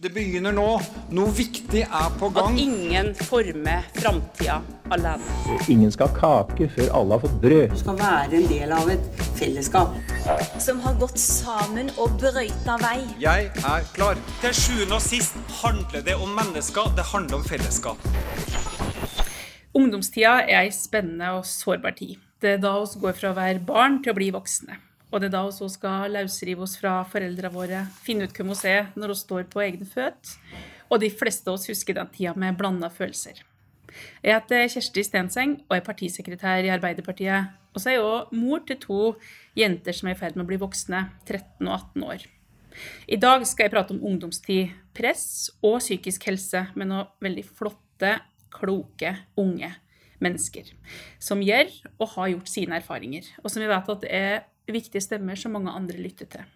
Det begynner nå. Noe viktig er på gang. At ingen former framtida alene. Ingen skal ha kake før alle har fått brød. Du skal være en del av et fellesskap. Som har gått sammen og brøyta vei. Jeg er klar. Til sjuende og sist handler det om mennesker, det handler om fellesskap. Ungdomstida er ei spennende og sårbar tid. Det er da vi går fra å være barn til å bli voksne. Og det er da vi skal løsrive oss fra foreldrene våre, finne ut hvem vi er når vi står på egne føtter. Og de fleste av oss husker den tida med blanda følelser. Jeg heter Kjersti Stenseng og er partisekretær i Arbeiderpartiet. Og så er jeg òg mor til to jenter som er i ferd med å bli voksne, 13 og 18 år. I dag skal jeg prate om ungdomstid, press og psykisk helse med noen veldig flotte, kloke, unge mennesker. Som gjør og har gjort sine erfaringer, og som vi vet at det er viktige stemmer som mange andre lytter til.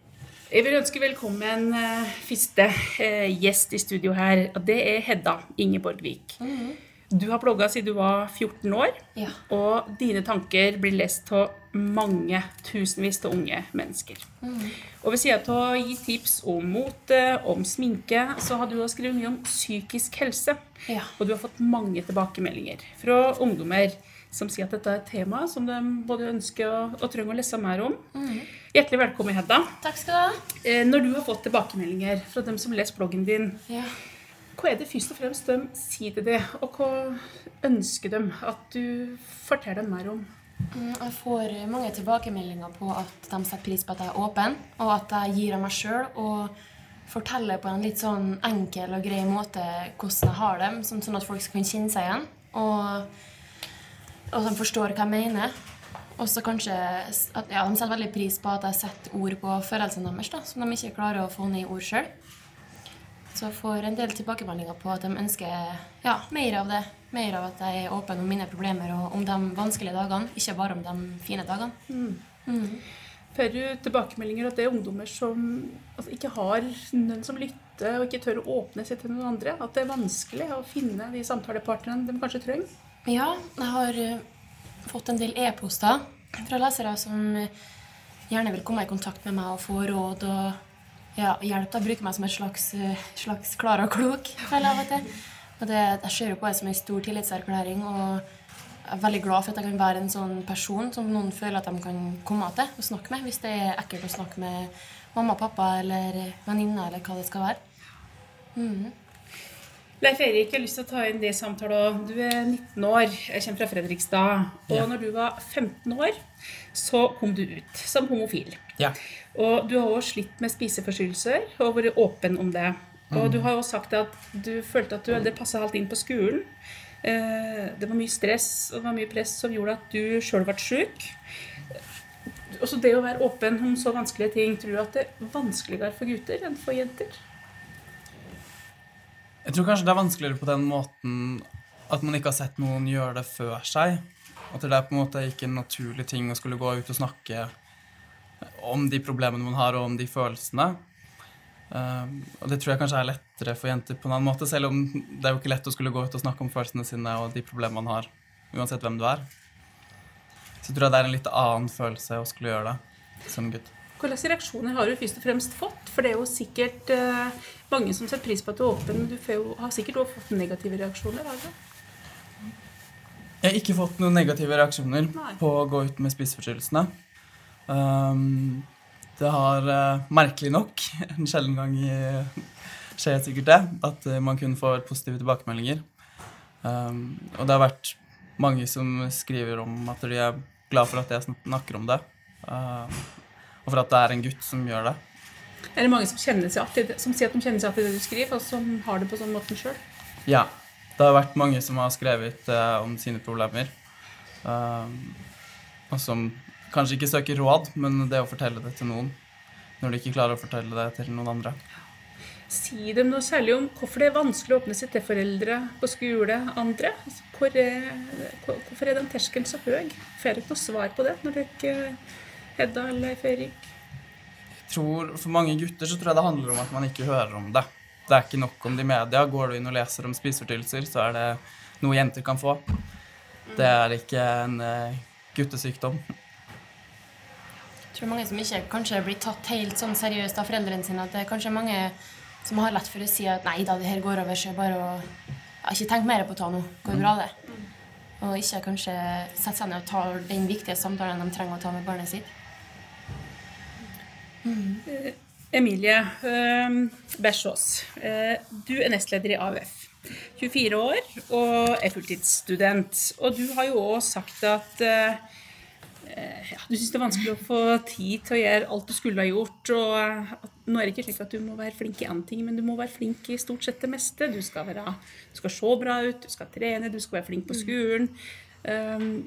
Jeg vil ønske velkommen uh, første uh, gjest i studio her. og Det er Hedda Ingeborgvik. Mm. Du har blogga siden du var 14 år, ja. og dine tanker blir lest av mange tusenvis av unge mennesker. Mm. Og ved siden av å gi tips om mote, om sminke, så har du også skrevet mye om psykisk helse. Ja. Og du har fått mange tilbakemeldinger fra ungdommer som sier at dette er et tema som de både ønsker og, og trenger å lese mer om. Mm. Hjertelig velkommen, Hedda. Takk skal du ha. Eh, når du har fått tilbakemeldinger fra dem som leser bloggen din, ja. hva er det først og fremst de sier til det, og hva ønsker de at du forteller dem mer om? Mm, jeg får mange tilbakemeldinger på at de setter pris på at jeg er åpen, og at jeg gir av meg sjøl og forteller på en litt sånn enkel og grei måte hvordan jeg har dem, sånn, sånn at folk skal kunne kjenne seg igjen. Og og de forstår hva jeg mener. Og så kanskje at, ja, De setter veldig pris på at jeg setter ord på følelsene deres, da, som de ikke klarer å få ned i ord sjøl. Så jeg får en del tilbakemeldinger på at de ønsker ja, mer av det. Mer av at jeg er åpen om mine problemer og om de vanskelige dagene, ikke bare om de fine dagene. Mm. Mm. Får du tilbakemeldinger at det er ungdommer som altså, ikke har noen som lytter, og ikke tør å åpne seg til noen andre? At det er vanskelig å finne de samtalepartnerne de kanskje trenger? Ja, jeg har uh, fått en del e-poster fra lesere som uh, gjerne vil komme i kontakt med meg og få råd og ja, hjelp Da. Bruker meg som et slags, uh, slags og klok. jeg Vet. Og det, jeg ser jo på det som en stor tillitserklæring. og jeg er veldig glad for at jeg kan være en sånn person som noen føler at de kan komme til og snakke med, hvis det er ekkelt å snakke med mamma, pappa eller venninne eller hva det skal være. Mm. Leif Erik, jeg har lyst til å ta inn det samtalen. Du er 19 år, jeg kommer fra Fredrikstad. Og ja. når du var 15 år, så kom du ut som homofil. Ja. Og du har også slitt med spiseforstyrrelser og vært åpen om det. Og mm. du har også sagt at du følte at du aldri passa helt inn på skolen. Eh, det var mye stress og det var mye press som gjorde at du sjøl ble sjuk. Også det å være åpen om så vanskelige ting, tror du at det er vanskeligere for gutter enn for jenter? Jeg tror kanskje det er vanskeligere på den måten at man ikke har sett noen gjøre det før seg. At det er på en måte ikke en naturlig ting å skulle gå ut og snakke om de problemene man har, og om de følelsene. Uh, og det tror jeg kanskje er lettere for jenter på en annen måte, selv om det er jo ikke lett å skulle gå ut og snakke om følelsene sine og de problemene man har, uansett hvem du er. Så jeg tror jeg det er en litt annen følelse å skulle gjøre det som gutt. Hvilke reaksjoner har du først og fremst fått? For det er jo sikkert uh, mange som setter pris på at du er åpen, men du jo, har sikkert også fått negative reaksjoner? Har du? Jeg har ikke fått noen negative reaksjoner Nei. på å gå ut med spiseforstyrrelsene. Um, det har uh, merkelig nok en sjelden gang i, skjer sikkert det, at uh, man kun får positive tilbakemeldinger. Um, og det har vært mange som skriver om at de er glad for at jeg snakker om det. Uh, og for at det er en gutt som gjør det. Er det mange som, kjenner seg det, som sier at de kjenner seg at det du skriver, og som har det på sånn måten sjøl? Ja. Det har vært mange som har skrevet uh, om sine problemer. Uh, og som kanskje ikke søker råd, men det å fortelle det til noen når de ikke klarer å fortelle det til noen andre. Si dem noe særlig om hvorfor det er vanskelig å åpne seg til foreldre på skole, andre. Altså, hvor er, hvorfor er den terskelen så høy? Får dere noe svar på det når dere Hedda eller Leif Erik? Tror, For mange gutter så tror jeg det handler om at man ikke hører om det. Det er ikke nok om det i media. Går du inn og leser om spiseforstyrrelser, så er det noe jenter kan få. Det er ikke en uh, guttesykdom. Jeg tror mange som ikke kanskje blir tatt helt sånn seriøst av foreldrene sine. At det er kanskje mange som har lett for å si at nei da, det her går over, så det bare å ja, ikke tenk mer på det nå. Går bra, det. Og ikke kanskje sette seg ned og ta den viktige samtalen de trenger å ta med barnet sitt. Emilie eh, Bersås, eh, du er nestleder i AUF. 24 år og er fulltidsstudent. Og du har jo òg sagt at ja, du syns det er vanskelig å få tid til å gjøre alt du skulle ha gjort. Og nå er det ikke slik at du må være flink i én ting, men du må være flink i stort sett det meste. Du skal, være, du skal se bra ut, du skal trene, du skal være flink på skolen. Um,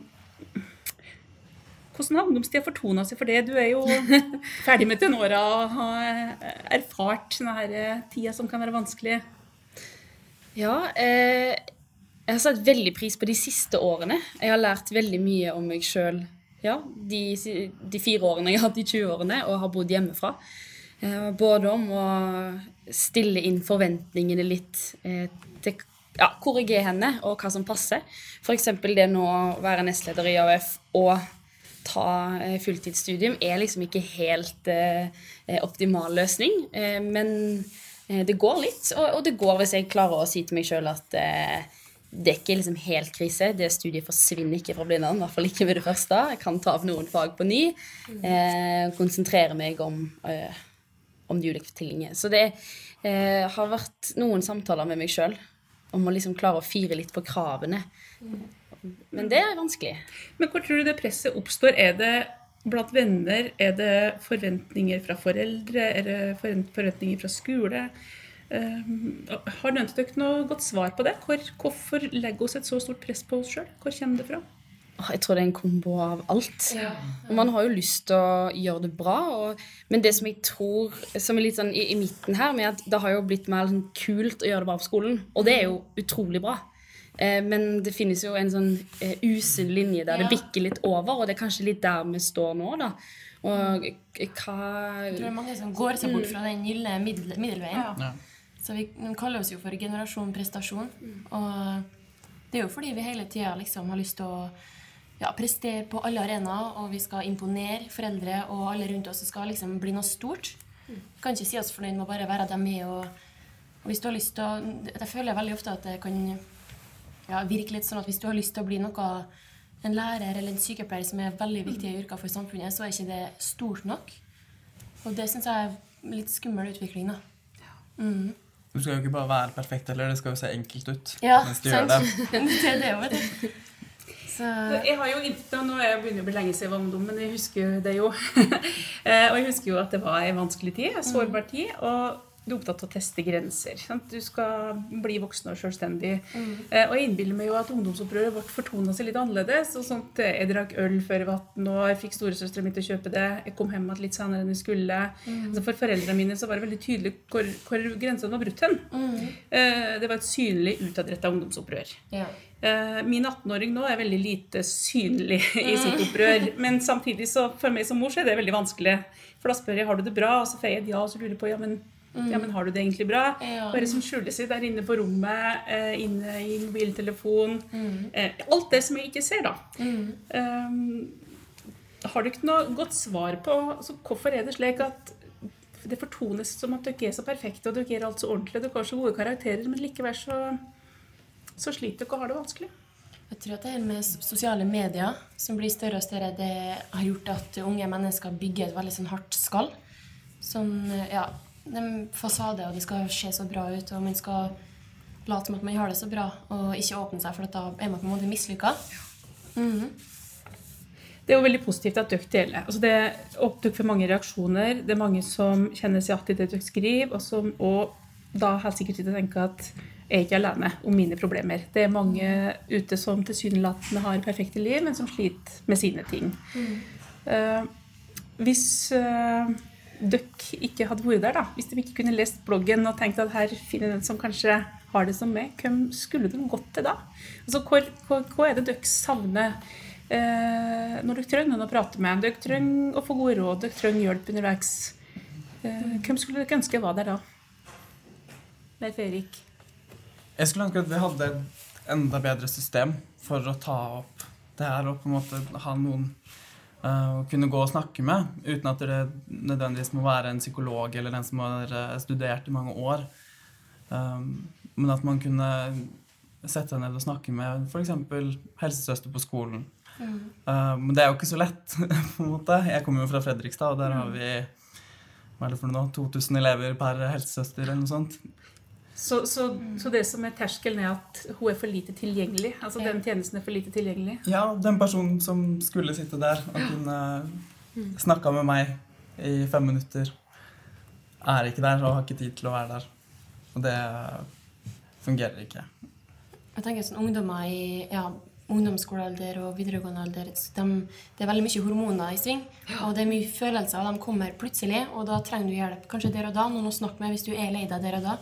hvordan har ungdomstida fortona seg for det? Du er jo ferdig med tenåra og har erfart denne eh, tida som kan være vanskelig. Ja, eh, jeg har satt veldig pris på de siste årene. Jeg har lært veldig mye om meg sjøl ja, de, de, fire årene jeg har hatt de 20-årene og har bodd hjemmefra. Eh, både om å stille inn forventningene litt eh, til ja, hvor jeg er henne, og hva som passer. F.eks. det nå å være nestleder i AUF og ta eh, fulltidsstudium er liksom ikke helt eh, optimal løsning. Eh, men eh, det går litt, og, og, det går hvis jeg klarer å si til meg sjøl at eh, det er ikke liksom helt krise. Det studiet forsvinner ikke fra Blindern, i hvert fall ikke med det første. Jeg kan ta av noen fag på ny. Eh, konsentrere meg om, om de ulike tingene. Så det har vært noen samtaler med meg sjøl om å liksom klare å fire litt på kravene. Men det er vanskelig. Men hvor tror du det presset oppstår? Er det blant venner? Er det forventninger fra foreldre? Er det forventninger fra skole? Uh, har dere noe godt svar på det? Hvor, hvorfor legger vi et så stort press på oss sjøl? Hvor kommer det fra? Jeg tror det er en kombo av alt. Ja. Og man har jo lyst til å gjøre det bra. Og, men det som jeg tror som er litt sånn i, i midten her, med at det har jo blitt mer sånn kult å gjøre det bra på skolen. Og det er jo utrolig bra. Eh, men det finnes jo en sånn eh, usunn linje der ja. det bikker litt over, og det er kanskje litt der vi står nå, da. Og hva Jeg tror det er mange som går seg bort fra den gylne middel, middelveien. Ja. Så vi kaller oss jo for generasjon prestasjon. Og det er jo fordi vi hele tida liksom har lyst til å ja, prestere på alle arenaer, og vi skal imponere foreldre og alle rundt oss. Det skal liksom bli noe stort. Vi kan ikke si oss fornøyd med å bare være dem med. Og, og hvis du har lyst til å Jeg føler veldig ofte at det kan ja, virkelig sånn at hvis du har lyst til å bli noe en lærer eller en sykepleier som er veldig viktige yrker for samfunnet, så er ikke det stort nok. Og det syns jeg er litt skummel utvikling. da. Mm. Du skal jo ikke bare være perfekt heller, det skal jo se enkelt ut. Ja, mens du sant. gjør det. det er det vet du. Jeg har jo ikke, Nå er jeg begynner å bli lenge siden jeg var ungdom, men jeg husker det jo. Eh, og jeg husker jo at det var en vanskelig tid, en sårbar tid. Og du er opptatt av å teste grenser. Sant? Du skal bli voksen og selvstendig. Mm. Eh, og jeg innbiller meg jo at ungdomsopprøret vårt fortona seg litt annerledes. og sånt, eh, Jeg drakk øl før vann, og jeg fikk storesøstera mi til å kjøpe det. Jeg kom hjem igjen litt senere enn jeg skulle. Mm. Altså for foreldrene mine så var det veldig tydelig hvor, hvor grensene var brutt hen. Mm. Eh, det var et synlig utadretta ungdomsopprør. Ja. Min 18-åring nå er veldig lite synlig i sitt opprør. Men samtidig så for meg som mor så er det veldig vanskelig. For da spør jeg har du det bra, og så får jeg et ja, og så lurer jeg på ja, men Mm. Ja, men har du det egentlig bra? Ja. Bare som skjuler seg der inne på rommet, eh, inne i mobiltelefon. Mm. Eh, alt det som jeg ikke ser, da. Mm. Um, har du ikke noe godt svar på altså, hvorfor er det slik at det fortones som at dere er så perfekte og dere er alt så ordentlig, dere har så gode karakterer, men likevel så, så sliter dere og har det vanskelig? Jeg tror at det her med sosiale medier som blir større og større, det har gjort at unge mennesker bygger et veldig sånn hardt skall. Sånn, ja, en fasade, og det skal se så bra ut, og man skal late som at man har det så bra, og ikke åpne seg, for da er man på en måte mislykka. Mm -hmm. Det er jo veldig positivt at dere deler. Altså det oppdukker mange reaksjoner. Det er mange som kjenner seg igjen i det dere skriver, og som og da helt sikkert sitter og tenker at jeg er ikke alene om mine problemer. Det er mange ute som tilsynelatende har perfekte liv, men som sliter med sine ting. Mm. Uh, hvis uh, dere ikke hadde vært der, da, hvis de ikke kunne lest bloggen og tenkt at her finner den som kanskje har det som meg, hvem skulle de gått til da? Altså, hva, hva, hva er det dere savner eh, når dere trenger noen å prate med? Dere trenger å få gode råd, dere trenger hjelp underveis. Eh, hvem skulle dere ønske var der da? Leif Erik? Jeg skulle ønske at vi hadde et enda bedre system for å ta opp det her og på en måte ha noen å kunne gå og snakke med, uten at det nødvendigvis må være en psykolog eller en som har eh, studert i mange år. Um, men at man kunne sette seg ned og snakke med f.eks. helsesøster på skolen. Mm. Men det er jo ikke så lett, på en måte. Jeg kommer jo fra Fredrikstad, og der har vi hva er det for noe, 2000 elever per helsesøster eller noe sånt. Så, så, så det som er terskelen, er at hun er for lite tilgjengelig? Altså den tjenesten er for lite tilgjengelig? Ja, den personen som skulle sitte der og kunne snakka med meg i fem minutter, er ikke der og har ikke tid til å være der. Og det fungerer ikke. Jeg tenker sånn Ungdommer i ja, ungdomsskolealder og videregående alder de, Det er veldig mye hormoner i sving. Og det er mye følelser, og de kommer plutselig. Og da trenger du hjelp kanskje der og da. Noen å snakke med hvis du er lei deg der og da.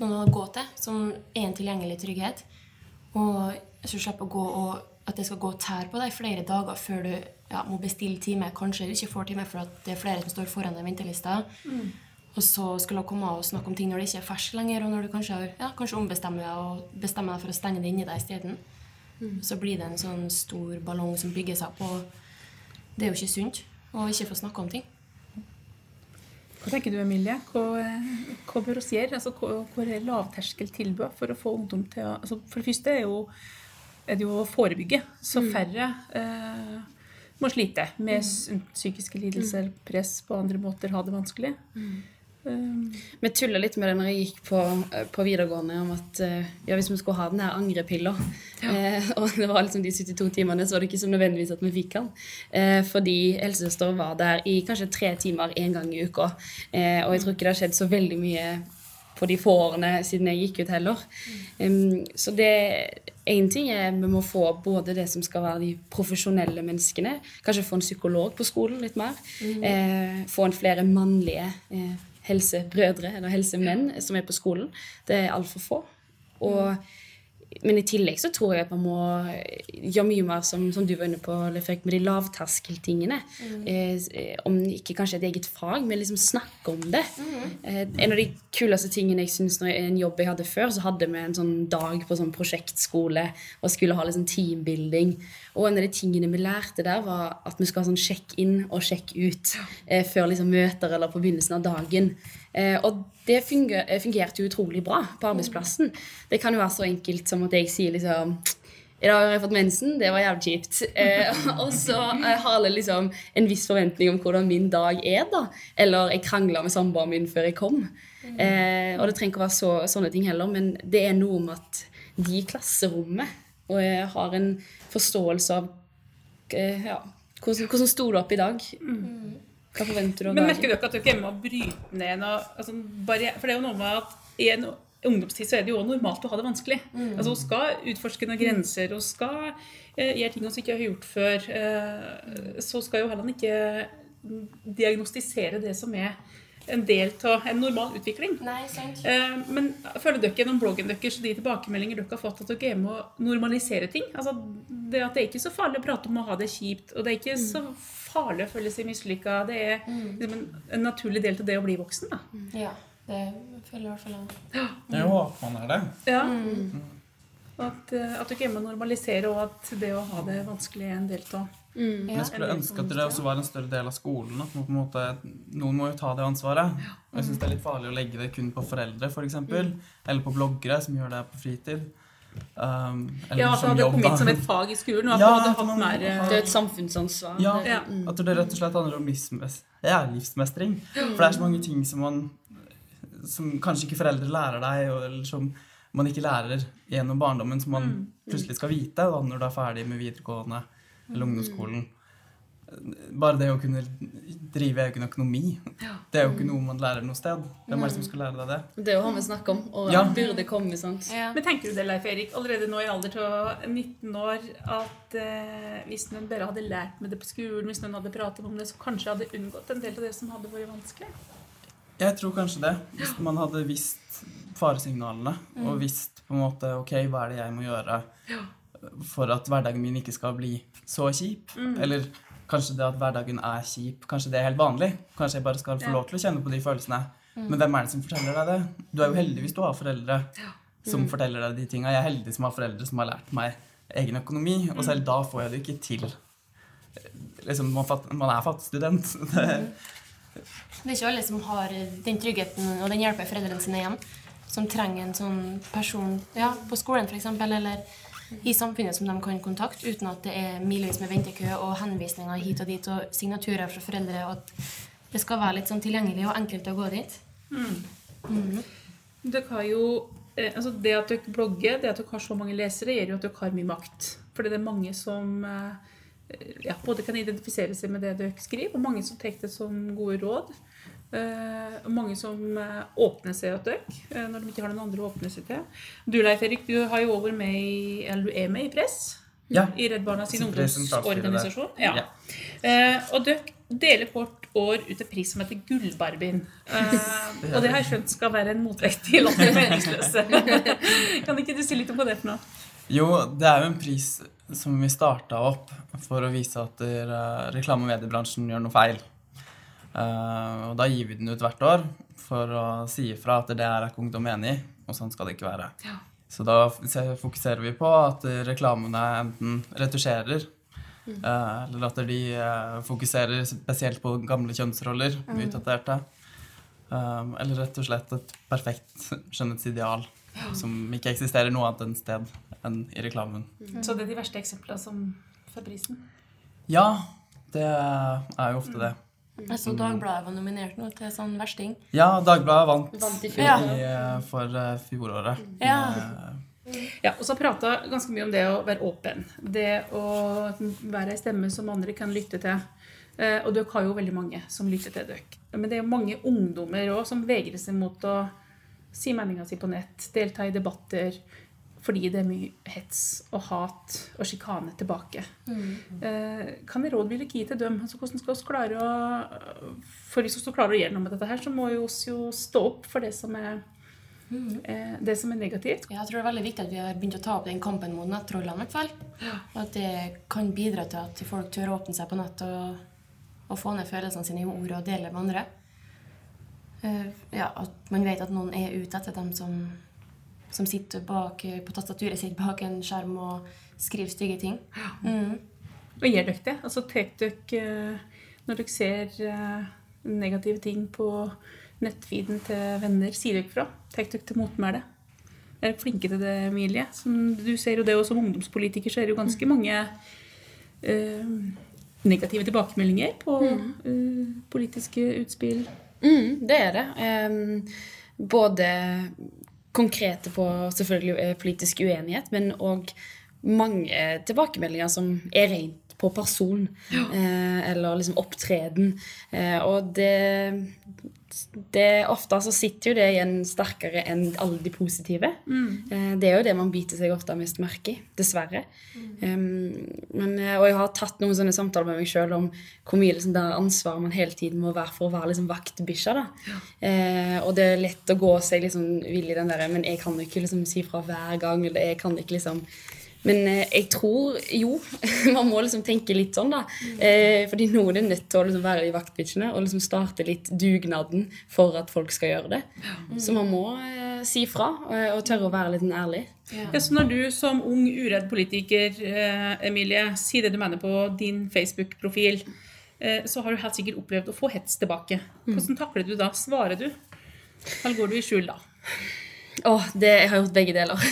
Noen å gå til, som er en tilgjengelig trygghet. Og så slipper å gå og at det skal gå tær på deg flere dager før du ja, må bestille time. Kanskje du ikke får time for at det er flere som står foran deg i ventelista. Mm. Og så skulle hun komme og snakke om ting når det ikke er ferskt lenger, og når du kanskje, ja, kanskje ombestemmer deg og bestemmer deg for å stenge det inni deg isteden. Så blir det en sånn stor ballong som bygger seg opp, og det er jo ikke sunt å ikke få snakke om ting. Hva tenker du, Emilie? Hva, hva bør vi gjøre? Altså, hva, hva er lavterskeltilbud for å få ungdom til å altså, For det første er, jo, er det jo å forebygge, så færre eh, må slite med s- psykiske lidelser, press på andre måter, ha det vanskelig. Um, Vi tulla litt med det når jeg gikk på, eh, på videregående, om at eh, ja, hvis vi skulle ha den her angrepilla eh, Og det var liksom de 72 timene, så var det ikke så nødvendigvis at vi fikk den. Eh, fordi helsesøster var der i kanskje tre timer én gang i uka. Eh, og jeg tror ikke det har skjedd så veldig mye på de få årene siden jeg gikk ut heller. Um, så det Én ting er vi må få både det som skal være de profesjonelle menneskene, kanskje få en psykolog på skolen litt mer. Eh, få en flere mannlige eh, helsebrødre eller helsemenn som er på skolen. Det er altfor få. Og, men i tillegg så tror jeg at man må gjøre mye mer som, som du var inne på, med de lavterskeltingene. Eh, om ikke kanskje et eget fag, men liksom snakke om det. Eh, en av de kuleste tingene jeg synes når en jobb jeg hadde før, så hadde vi en sånn dag på sånn prosjektskole og skulle ha liksom teambuilding. Og en av de tingene vi lærte der, var at vi skal ha sånn sjekk inn og sjekk ut eh, før liksom møter eller på begynnelsen av dagen. Eh, og det funger, eh, fungerte jo utrolig bra på arbeidsplassen. Det kan jo være så enkelt som at jeg sier liksom i dag har jeg fått mensen, det var jævlig kjipt. Eh, og så eh, har alle liksom en viss forventning om hvordan min dag er, da. Eller jeg krangla med samboeren min før jeg kom. Eh, og det trenger ikke å være så, sånne ting heller, men det er noe med at de i klasserommet og jeg har en forståelse av eh, ja, hvordan, hvordan sto det opp i dag? Hva forventer du av Men merker du ikke at dere er med å bryte ned noe altså, barri- For det er jo noe med at i en ungdomstid så er det jo normalt å ha det vanskelig. Altså Hun skal utforske noen grenser, hun skal eh, gjøre ting hun ikke har gjort før. Eh, så skal jo heller ikke diagnostisere det som er en del av en normal utvikling. Nei, sant. Eh, men føler dere gjennom bloggen deres og de tilbakemeldinger dere har fått, at dere er med å normalisere ting? Altså, det, at det er ikke så farlig å prate om å ha det kjipt, og det er ikke så farlig å føle seg mislykka. Det er liksom en, en naturlig del av det å bli voksen. Da. Ja, det føler jeg i hvert fall jeg. Jo, håper man er det. Ja. At, eh, at dere er med å normalisere, og at det å ha det vanskelig er en del av Men jeg skulle ønske at det også var en større del av skolen. At man på en måte, noen må jo ta det ansvaret. Og jeg syns det er litt farlig å legge det kun på foreldre, f.eks. Eller på bloggere som gjør det på fritid. Um, eller Ja, at det hadde jobb, kommet da. som et fag i skolen, Ja, man hadde hatt man mer eh, Det er et samfunnsansvar. Ja, Det- mm. At det rett og slett handler om ja, livsmestring. For det er så mange ting som man Som kanskje ikke foreldre lærer deg, eller som man ikke lærer gjennom barndommen, som man plutselig skal vite da, når du er ferdig med videregående eller ungdomsskolen. Bare det å kunne drive egen økonomi, det er jo ikke noe man lærer noe sted. Hvem er det som skal lære deg det? Det har vi snakket om, og Ja. det burde komme. sant? Ja. Men tenker du det, Leif Erik, allerede nå i alder av 19 år, at eh, hvis noen bare hadde lært med det på skolen, hvis noen hadde pratet om det, så kanskje hadde unngått en del av det som hadde vært vanskelig? Jeg tror kanskje det. Hvis man hadde visst faresignalene, og visst på en måte ok, hva er det jeg må gjøre for at hverdagen min ikke skal bli så kjip. Eller kanskje det at hverdagen er kjip, kanskje det er helt vanlig. Kanskje jeg bare skal få lov til å kjenne på de følelsene. Men hvem er det som forteller deg det? Du er jo heldig hvis du har foreldre som forteller deg de tinga. Jeg er heldig som har foreldre som har lært meg egen økonomi, og selv da får jeg det ikke til liksom, man, fatt, man er fattig student. Det, Det er ikke alle som har den tryggheten og den hjelpa foreldrene sine igjen. som trenger en sånn person ja, på skolen f.eks., eller i samfunnet som de kan kontakte, uten at det er milevis med ventekø og henvisninger hit og dit og signaturer fra foreldre, og at det skal være litt sånn tilgjengelig og enkelt å gå dit. Mhm. Dere har jo eh, altså Det at dere blogger, det at dere har så mange lesere, gjør jo at dere har mye makt. Fordi det er mange som eh, ja, både kan identifisere seg med det dere skriver, og mange som tar det som gode råd. Eh, mange som eh, åpner seg til døkk eh, når de ikke har noen andre å åpne seg til. Du Leif Erik, du har jo over med i, eller du er med i Press. Ja. I Redd Barna sin ungdomsorganisasjon. Ja. Ja. Eh, og dere deler hvert år ut en pris som heter Gullbarbien. Eh, og det har jeg skjønt skal være en motvekt til alle meningsløse. kan ikke du si litt om hva det er for noe? jo, det er jo en pris som vi starta opp for å vise at uh, reklame- og mediebransjen gjør noe feil. Eh, og da gir vi den ut hvert år for å si ifra at det er ikke ungdom enig i, og sånn skal det ikke være. Så da fokuserer vi på at reklamene enten retusjerer, eh, eller at de uh, fokuserer spesielt på gamle kjønnsroller, utdaterte. Um, eller rett og slett et perfekt skjønnhetsideal som ikke eksisterer noe annet enn sted enn i reklamen. Så det er de verste eksemplene som får prisen? Ja, det er jo ofte det. Jeg så Dagbladet var nominert nå til sånn versting. Ja, Dagbladet vant, Vant i fjor. I, for eh, fjoråret. Ja. Eh, Ja, og så prata ganske mye om det å være åpen. Det å være ei stemme som andre kan lytte til. Eh, og dere har jo veldig mange som lytter til dere. Men det er jo mange ungdommer òg som vegrer seg mot å si meninga si på nett, delta i debatter, fordi det er mye hets og hat og sjikane tilbake. Eh, kan jeg råd ville gi til dem? Altså, hvordan skal vi klare å For hvis vi skal klare å gjøre noe med dette her, så må vi oss jo stå opp for det som er, eh, det som er negativt. Jeg tror det er veldig viktig at vi har begynt å ta opp den kampen mot nettrollene. i hvert fall. Og at det kan bidra til at folk tør å åpne seg på nett og, og få ned følelsene sine i ord og dele med andre. Eh, ja, At man vet at noen er ute etter dem som, som sitter bak, eh, på tastaturet sitt bak en skjerm og skriver stygge ting. Mm. Og gjør dere det? Altså tar dere eh, Når dere ser eh, negative ting på nettfeeden til venner, sier dere fra? Tar dere til motmæle? Er dere flinke til det, Emilie? Som du ser jo det, og som ungdomspolitiker så er det jo ganske mange eh, negative tilbakemeldinger på eh, politiske utspill. Mm, det er det. Um, både konkrete på selvfølgelig eh, politisk uenighet, men òg mange tilbakemeldinger som er rent på person. Eh, eller liksom opptreden. Eh, og det, det Ofte så sitter jo det igjen sterkere enn alle de positive. Mm. det er jo det man biter seg ofte mest merke i. Dessverre. Em, men, eh, og jeg har tatt noen sånne samtaler med meg sjøl om hvor mye liksom, det ansvaret man hele tiden må være for å være liksom, vaktbikkja. Ja. Uh, og det er lett å gå seg liksom vill i den derre Men jeg kan jo ikke liksom si fra hver gang. Eller jeg kan ikke liksom men eh, jeg tror jo Man må liksom tenke litt sånn, da. Eh, fordi noen er nødt til å liksom være i vaktbikkjene og liksom starte litt dugnaden for at folk skal gjøre det. Så man må eh, si fra og tørre å være litt ærlig. Ja, så når du som ung, uredd politiker, eh, Emilie, sier det du mener på din Facebook-profil, eh, så har du helt sikkert opplevd å få hets tilbake. Hvordan takler du da? Svarer du? Eller går du i skjul da? Åh, det, jeg har gjort begge deler.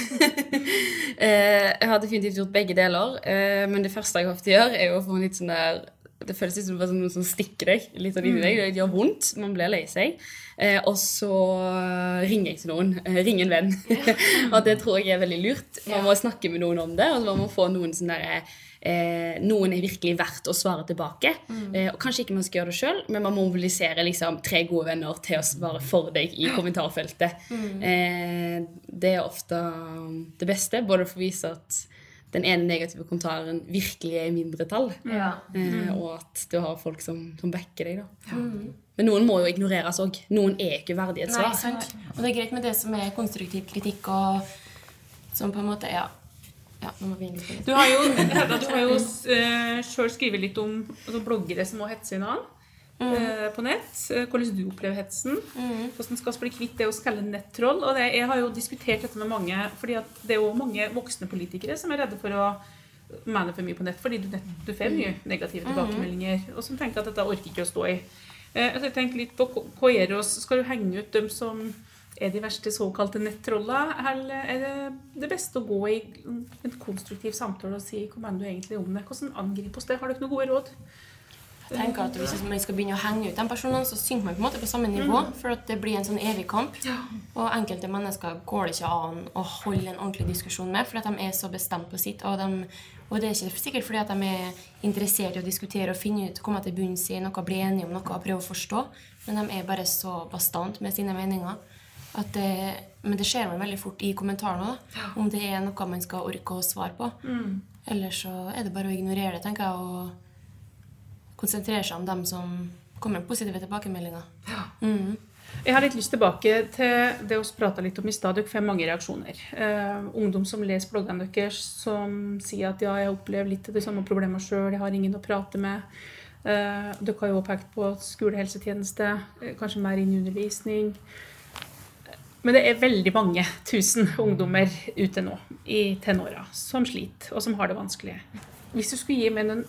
eh, jeg har definitivt gjort begge deler. Eh, men det første jeg ofte gjør, er jo å få en litt sånn der Det føles litt som sånn noen som stikker deg litt av inni deg. Det gjør vondt. Man blir lei seg. Eh, og så ringer jeg til noen. Eh, ring en venn. og det tror jeg er veldig lurt. Man må snakke med noen om det, og så må man få noen sånn derre Eh, noen er virkelig verdt å svare tilbake. Eh, og Kanskje ikke man skal gjøre det sjøl, men man må mobilisere liksom, tre gode venner til å svare for deg i kommentarfeltet. Eh, det er ofte det beste, både for å vise at den ene negative kommentaren virkelig er i mindretall, Ja. eh, og at du har folk som, som backer deg. da. Men noen må jo ignoreres òg. Noen er ikke verdig et Nei, svar. sant. Og det er greit med det som er konstruktiv kritikk, og som på en måte Ja. Ja nå må vi inn på. Du har jo, Hedda, du har jo uh, sjøl skrevet litt om altså, bloggere som må hetse en annen eh, på nett. eh, hvordan du opplever hetsen. Hvordan skal vi bli kvitt det å skalle nettroll. Og det, jeg har jo diskutert dette med mange, fordi at det er jo mange voksne politikere som er redde for å mene for mye på nett, fordi du, nett, du får mye negative tilbakemeldinger, og som tenker at dette orker ikke å stå i. Eh, altså jeg tenker litt på hva- gjør oss? Skal du henge ut dem som er de verste såkalte nettrolla, eller er det det beste å gå i en konstruktiv samtale og si hva mener du egentlig om det? Hvordan angriper oss det? Har dere noen gode råd? Jeg tenker at Hvis man skal begynne å henge ut de personene, så synker man på en måte på samme nivå. For at det blir en sånn evig kamp. Og enkelte mennesker går det ikke an å holde en ordentlig diskusjon med, fordi at de er så bestemt på sitt. Og, de, og det er ikke sikkert fordi at de er interessert i å diskutere og finne ut, komme til bunns i noe, bli enige om noe og prøve å forstå. Men de er bare så bastant med sine meninger. At det, men det ser man veldig fort i kommentarene, da. Om det er noe man skal orke å svare på. Mm. Ellers så er det bare å ignorere det, tenker jeg. og konsentrere seg om dem som kommer med positive tilbakemeldinger. Mm. Jeg har litt lyst tilbake til det vi prata litt om i stad. Dere får mange reaksjoner. Uh, ungdom som leser bloggene deres, som sier at ja, jeg opplever litt av de samme problemene sjøl, jeg har ingen å prate med. Uh, dere har jo pekt på skolehelsetjeneste, eh, kanskje mer inn i undervisning. Men det er veldig mange tusen ungdommer ute nå i tenåra som sliter, og som har det vanskelig. Hvis du skulle gi meg noen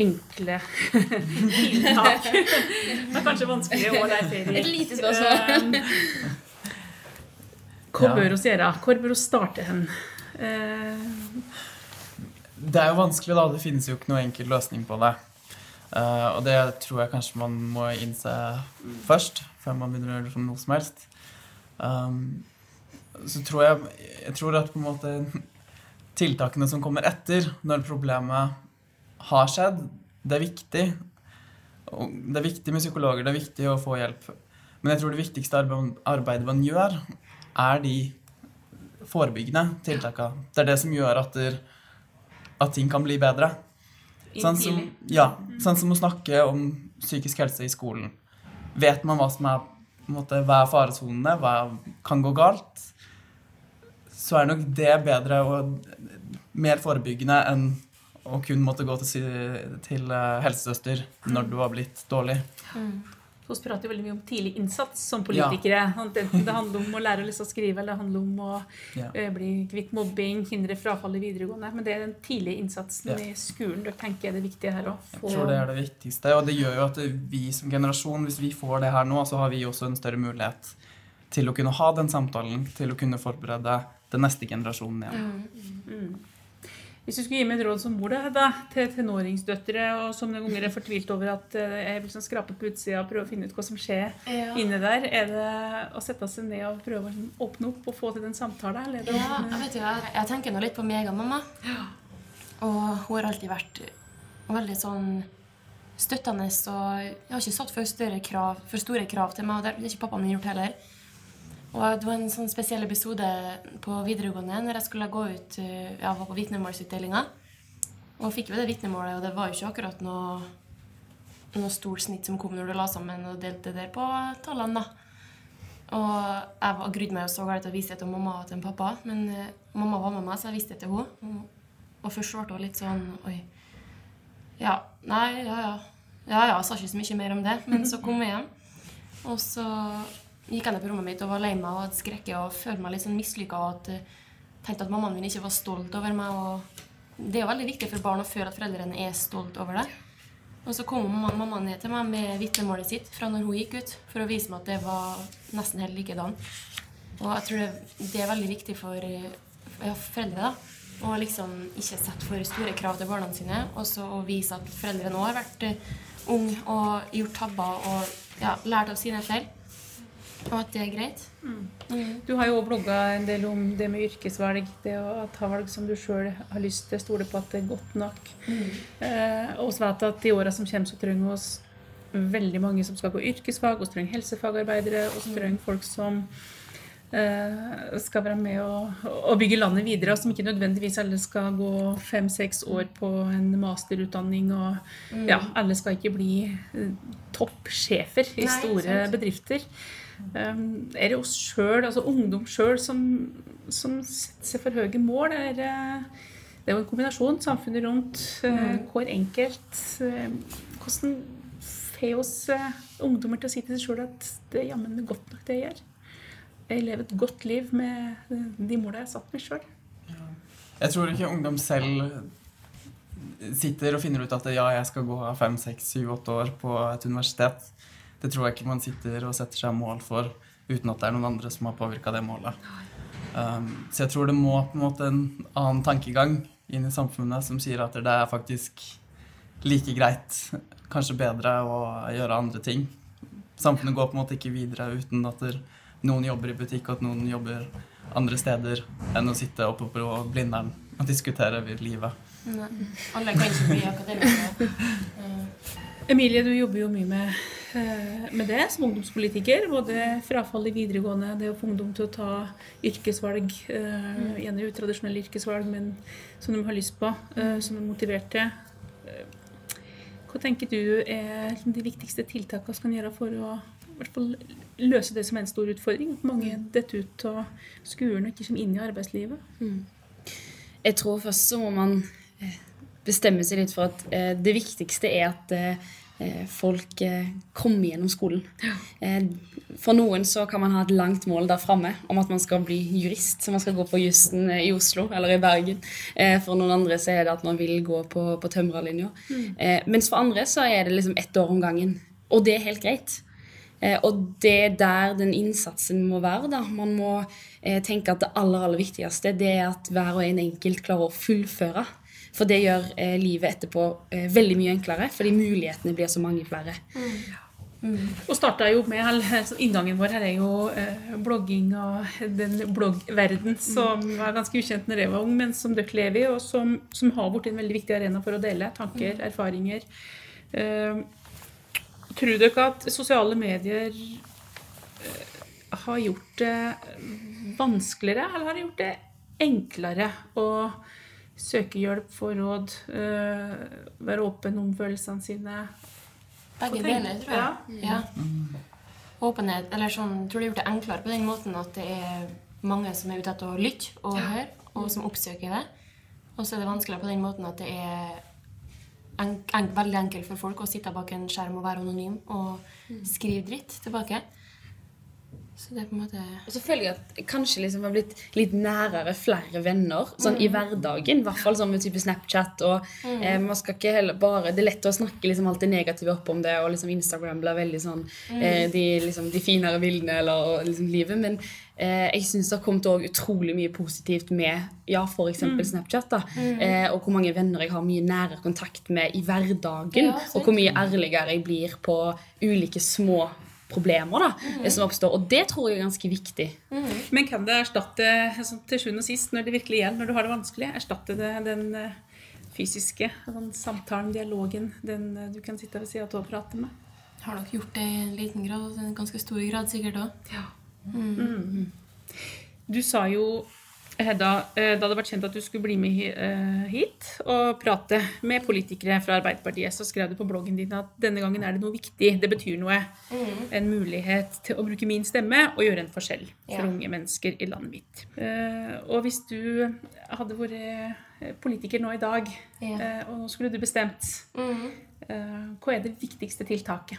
enkle tiltak Det er kanskje vanskelig å lære ferie. Et lite spørsmål. Eh, Hva bør vi gjøre? Hvor bør vi starte hen? Eh, Det er jo vanskelig, da. Det finnes jo ikke noen enkel løsning på det. Eh, og det tror jeg kanskje man må innse først, før man begynner å gjøre noe som helst. Um, så tror jeg, jeg tror at på en måte tiltakene som kommer etter, når problemet har skjedd, det er viktig. Det er viktig med psykologer, det er viktig å få hjelp. Men jeg tror det viktigste arbeidet man gjør, er de forebyggende tiltakene. Det er det som gjør at, der, at ting kan bli bedre. Sånn som, ja, sånn som å snakke om psykisk helse i skolen. Vet man hva som er, måte, hva er faresonene, hva kan gå galt, så er nok det bedre og mer forebyggende enn å kun måtte gå til, til eh, helsesøster når du har blitt dårlig. Vi prater jo veldig mye om tidlig innsats som politikere. Enten det handler om å lære å lese og skrive, eller det handler om å Ja. eh, bli kvitt mobbing, hindre frafall i videregående. Men det er den tidlige innsatsen Ja. i skolen dere tenker er det viktige her òg. Jeg tror det er det viktigste, og det gjør jo at vi som generasjon, hvis vi får det her nå, så har vi også en større mulighet til å kunne ha den samtalen, til å kunne forberede den neste generasjonen igjen. Mm. Hvis du skulle gi meg et råd som mor da, til tenåringsdøtre, og som noen ganger er fortvilt over at eh, jeg vil sånn skrape på utsida og prøve å finne ut hva som skjer Ja. inne der, er det å sette seg ned og prøve å liksom åpne opp og få til den samtalen? Eller er det Ja, jeg vet jo, jeg, jeg tenker nå litt på meg og mamma. Og hun har alltid vært veldig sånn støttende. Og jeg har ikke satt for, krav, for store krav til meg, og det har ikke pappaen min gjort heller. Og det var en sånn spesiell episode på videregående når jeg skulle gå ut ja, var på vitnemålsutdelinga. Og fikk jo det vitnemålet, og det var jo ikke akkurat noe, noe stort snitt som kom når du la sammen og delte det på tallene, da. Og jeg var- grudde meg jo så galt til å vise det til mamma og til pappa, men uh, mamma var med meg, så jeg viste det til henne. Og først ble hun litt sånn Oi. Ja. Nei, ja, ja. Ja, ja, sa ikke så mye mer om det. Men så kom jeg hjem, og så gikk jeg ned på rommet mitt og var lei meg og hadde skrekke og følte meg litt sånn mislykka og at, eh, tenkte at mammaen min ikke var stolt over meg. og Det er jo veldig viktig for barn å føle at foreldrene er stolt over det. Og så kom mamma, mamma ned til meg med vitnemålet sitt fra når hun gikk ut, for å vise meg at det var nesten helt likedan. Og jeg tror det, er veldig viktig for eh, ja, foreldre da, å liksom ikke sette for store krav til barna sine, og så vise at foreldrene òg har vært eh, unge og gjort tabber og ja, lært av sine feil. Og at det er greit. Mm. Du har jo blogga en del om det med yrkesvalg. Det å ta valg som du sjøl har lyst til. Stole på at det er godt nok. Eh, og så vet at i åra som kommer, så trenger vi oss veldig mange som skal gå yrkesfag. Vi trenger helsefagarbeidere. Vi trenger folk som eh, skal være med og, og bygge landet videre, og som ikke nødvendigvis alle skal gå fem-seks år på en masterutdanning. Og Mm. ja, alle skal ikke bli eh, toppsjefer i Nei, store sant. bedrifter. Um, er det oss sjøl, altså ungdom sjøl, som, som setter seg for høye mål? Er, det- det er jo en kombinasjon. Samfunnet rundt, eh, hver enkelt. eh, Hvordan får oss eh, ungdommer til å si til seg sjøl at det er jammen godt nok det jeg gjør? Jeg lever et godt liv med de måla jeg har satt meg sjøl. Jeg tror ikke ungdom selv sitter og finner ut at ja, jeg skal gå fem, seks, syv, åtte år på et universitet. Det tror jeg ikke man sitter og setter seg mål for uten at det er noen andre som har påvirka det målet. Um, så jeg tror det må på en måte en annen tankegang inn i samfunnet som sier at det er faktisk like greit, kanskje bedre, å gjøre andre ting. Samfunnet går på en måte ikke videre uten at noen jobber i butikk, og at noen jobber andre steder enn å sitte oppe på Blindern og diskutere livet. Nei. Alle kan ikke bli akademikere. Emilie, du jobber jo mye med, med det som ungdomspolitiker. Både frafall i videregående, det å få ungdom til å ta yrkesvalg, eh, gjerne utradisjonelle yrkesvalg, men som de har lyst på, som som er motiverte. til. Hva tenker du er de viktigste tiltakene vi kan gjøre for å hvert fall løse det som er en stor utfordring? At mange detter ut av skolen og ikke kommer inn i arbeidslivet. Jeg tror først så må man eh, bestemme seg litt for at eh, det viktigste er at eh, eh, folk eh, kommer gjennom skolen. Eh, for noen så kan man ha et langt mål der framme om at man skal bli jurist, så man skal gå på jussen eh, i Oslo eller i Bergen. Eh, for noen andre så er det at man vil gå på, på tømrerlinja. Mm. mens for andre så er det liksom ett år om gangen. Og det er helt greit. Eh, og det er der den innsatsen må være. da. Man må eh, tenke at det aller aller viktigste det er at hver og en enkelt klarer å fullføre. For det gjør eh, livet etterpå eh, veldig mye enklere, fordi mulighetene blir så mange flere. Og starta jo med eller, Inngangen vår her er jo eh, blogging og den bloggverden som var ganske ukjent når jeg var ung, men som dere lever i, og som, som har blitt en veldig viktig arena for å dele tanker, erfaringer. Eh, tror dere at sosiale medier eh, har gjort det vanskeligere, eller har det gjort det enklere å søke hjelp, få råd, eh, være åpen om følelsene sine? Begge deler, tror jeg. Ja. Åpenhet, eller sånn, tror det har gjort det enklere på den måten at det er mange som er ute etter å lytte og høre, og som oppsøker det. Og så er det vanskeligere på den måten at det er en, en, veldig enkelt for folk å sitte bak en skjerm og være anonym og skrive dritt tilbake. Så det er på en måte Og så føler jeg at kanskje liksom har blitt litt nærere flere venner sånn i hverdagen. I hvert fall sånn med type Snapchat. og eh, man skal ikke heller bare, Det er lett å snakke liksom alt det negative opp om det, og liksom Instagram blir veldig sånn eh, de, liksom, de finere bildene eller og liksom livet. Men eh, jeg syns det har kommet også utrolig mye positivt med ja, f.eks. Snapchat. da, eh, Og hvor mange venner jeg har mye nærere kontakt med i hverdagen. Ja, og hvor mye ærligere jeg blir på ulike små problemer da, mm. som oppstår. Og det tror jeg er ganske viktig. Men kan det erstatte sånn, til sjuende og sist, når det virkelig gjelder, når du har det vanskelig, erstatte det den eh, fysiske den samtalen, dialogen, den eh, du kan sitte ved siden av og prate med? Har nok gjort det i en liten grad, og i en ganske stor grad sikkert òg. Du sa jo, Hedda, eh, da det ble kjent at du skulle bli med eh, hit og prate med politikere fra Arbeiderpartiet, så skrev du på bloggen din at denne gangen er det noe viktig, det betyr noe. En mulighet til å bruke min stemme og gjøre en forskjell for Ja. unge mennesker i landet mitt. Eh, Og hvis du hadde vært eh, politiker nå i dag, Ja. eh, og nå skulle du bestemt, mm. hva er det viktigste tiltaket?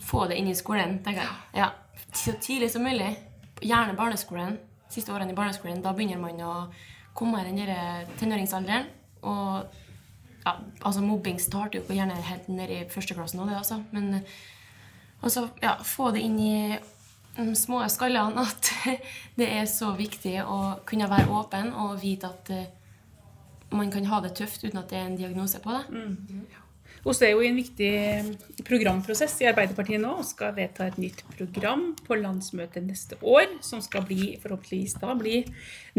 Få det inn i skolen, tenker jeg. Ja. Så tidlig som mulig. Gjerne barneskolen. Siste årene i barneskolen. Da begynner man å komme i den der tenåringsalderen. Og ja, altså mobbing starter jo gjerne helt nede i førsteklassen nå, det altså. Men eh, også, ja, få det inn i de små skallene at det er så viktig å kunne være åpen og vite at eh, man kan ha det tøft uten at det er en diagnose på det. Oss er jo i en viktig programprosess i Arbeiderpartiet nå og skal vedta et nytt program på landsmøtet neste år, som skal bli, forhåpentligvis da bli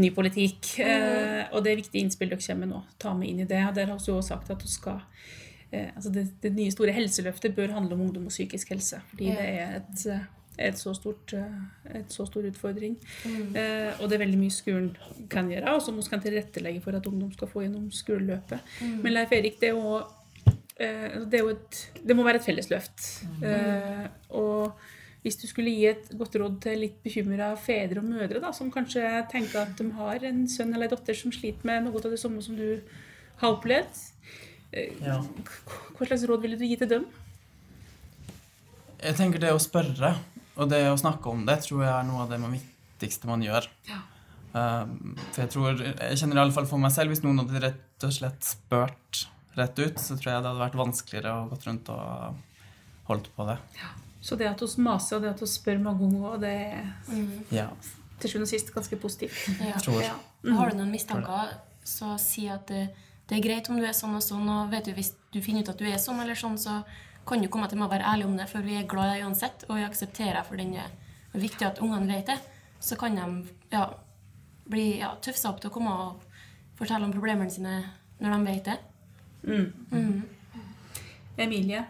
ny politikk. Eh, og det er viktige innspill dere kommer med nå. Ta med inn i det. Dere har også sagt at du skal eh, altså det, det nye store helseløftet bør handle om ungdom og psykisk helse. Fordi det er et, eh, et så stort, eh, et så stor utfordring. Eh, og det er veldig mye skolen kan gjøre, og som vi kan tilrettelegge for at ungdom skal få gjennom skoleløpet. Men Leif Erik, det er jo Eh, det, er jo et, det må være et felles løft. Eh, og hvis du skulle gi et godt råd til litt bekymra fedre og mødre, da, som kanskje tenker at de har en sønn eller en datter som sliter med noe av det samme som du har opplevd, eh, Ja. hva slags råd ville du gi til dem? Jeg tenker det å spørre og det å snakke om det tror jeg er noe av det viktigste man gjør. Ja. for jeg tror, jeg kjenner i alle fall for meg selv, hvis noen hadde rett og slett spurt rett ut, så tror jeg det hadde vært vanskeligere å gått rundt og holdt på det. Så det at vi maser og det at vi spør mange ganger, det er Ja. til sjuende og sist ganske positivt. Ja. Tror. Ja. Har du noen mistanker, så si at det, det er greit om du er sånn og sånn. Og vet du, hvis du finner ut at du er sånn eller sånn, så kan du komme til meg og være ærlig om det, for vi er glad i deg uansett, og vi aksepterer for den er. Det er viktig at ungene vet det. Så kan de ja, bli ja, tøffe seg opp til å komme og fortelle om problemene sine når de vet det. Mm. Emilie,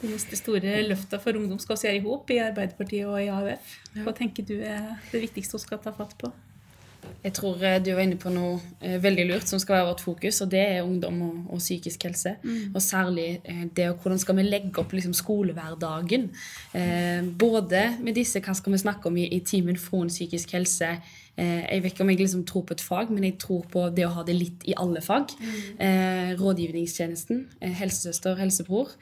det neste store løfta for ungdom skal vi gjøre i hop i Arbeiderpartiet og i AUF. Hva tenker du er det viktigste vi skal ta fatt på? Jeg tror eh, du var inne på noe eh, veldig lurt som skal være vårt fokus, og det er ungdom og, og psykisk helse. Mm. Og særlig eh, det og hvordan skal vi legge opp liksom, skolehverdagen. Eh, både med disse hva skal vi snakke om i, i timen fra en psykisk helse. Eh, jeg vet ikke om jeg liksom tror på et fag, men jeg tror på det å ha det litt i alle fag. Eh, rådgivningstjenesten, eh, helsesøster, helsebror.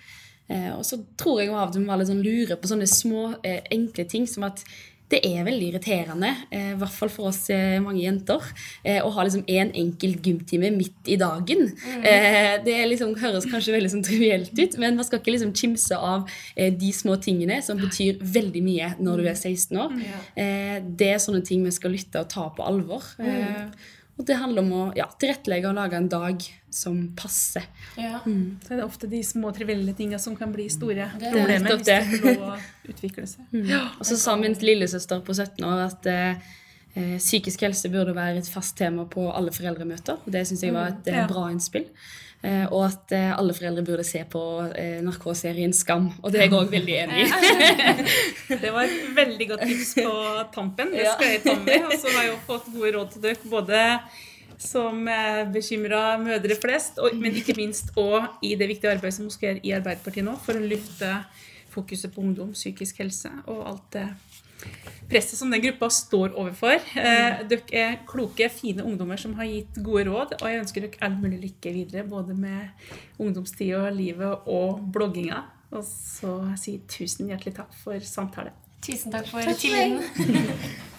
Eh, og så tror jeg av og til vi litt sånn lure på sånne små, enkle ting som at det er veldig irriterende, eh, i hvert fall for oss eh, mange jenter, eh, å ha liksom én enkelt gymtime midt i dagen. Eh, det liksom, høres kanskje veldig sånn trivielt ut, men man skal ikke liksom kimse av de små tingene som betyr veldig mye når du er 16 år. Eh, det er sånne ting vi skal lytte og ta på alvor. Eh, og det handler om å ja, tilrettelegge og lage en dag som passer. Ja. Så er det ofte de små trivielle tingene som kan bli store Det er problemer hvis det det. får lov å utvikle seg. Og så sa min lillesøster på 17 år at eh, eh, psykisk helse burde være et fast tema på alle foreldremøter. Og det syns jeg var et eh, Ja. bra innspill. Eh, og at eh, alle foreldre burde se på eh, narkoserien Skam. Og det er jeg òg veldig enig i. Det var et veldig godt tips på tampen. Det skal jeg ta med. Og så har jeg jo fått gode råd til dere, både som bekymra mødre flest, og, men ikke minst òg i det viktige arbeidet som hun skal gjøre i Arbeiderpartiet nå, for å løfte fokuset på ungdom, psykisk helse og alt det presset som den gruppa står overfor. Eh, dere er kloke, fine ungdommer som har gitt gode råd, og jeg ønsker dere all mulig lykke videre, både med ungdomstida, livet og blogginga. Og så sier jeg tusen hjertelig takk for samtalen. Tusen takk for tilliten.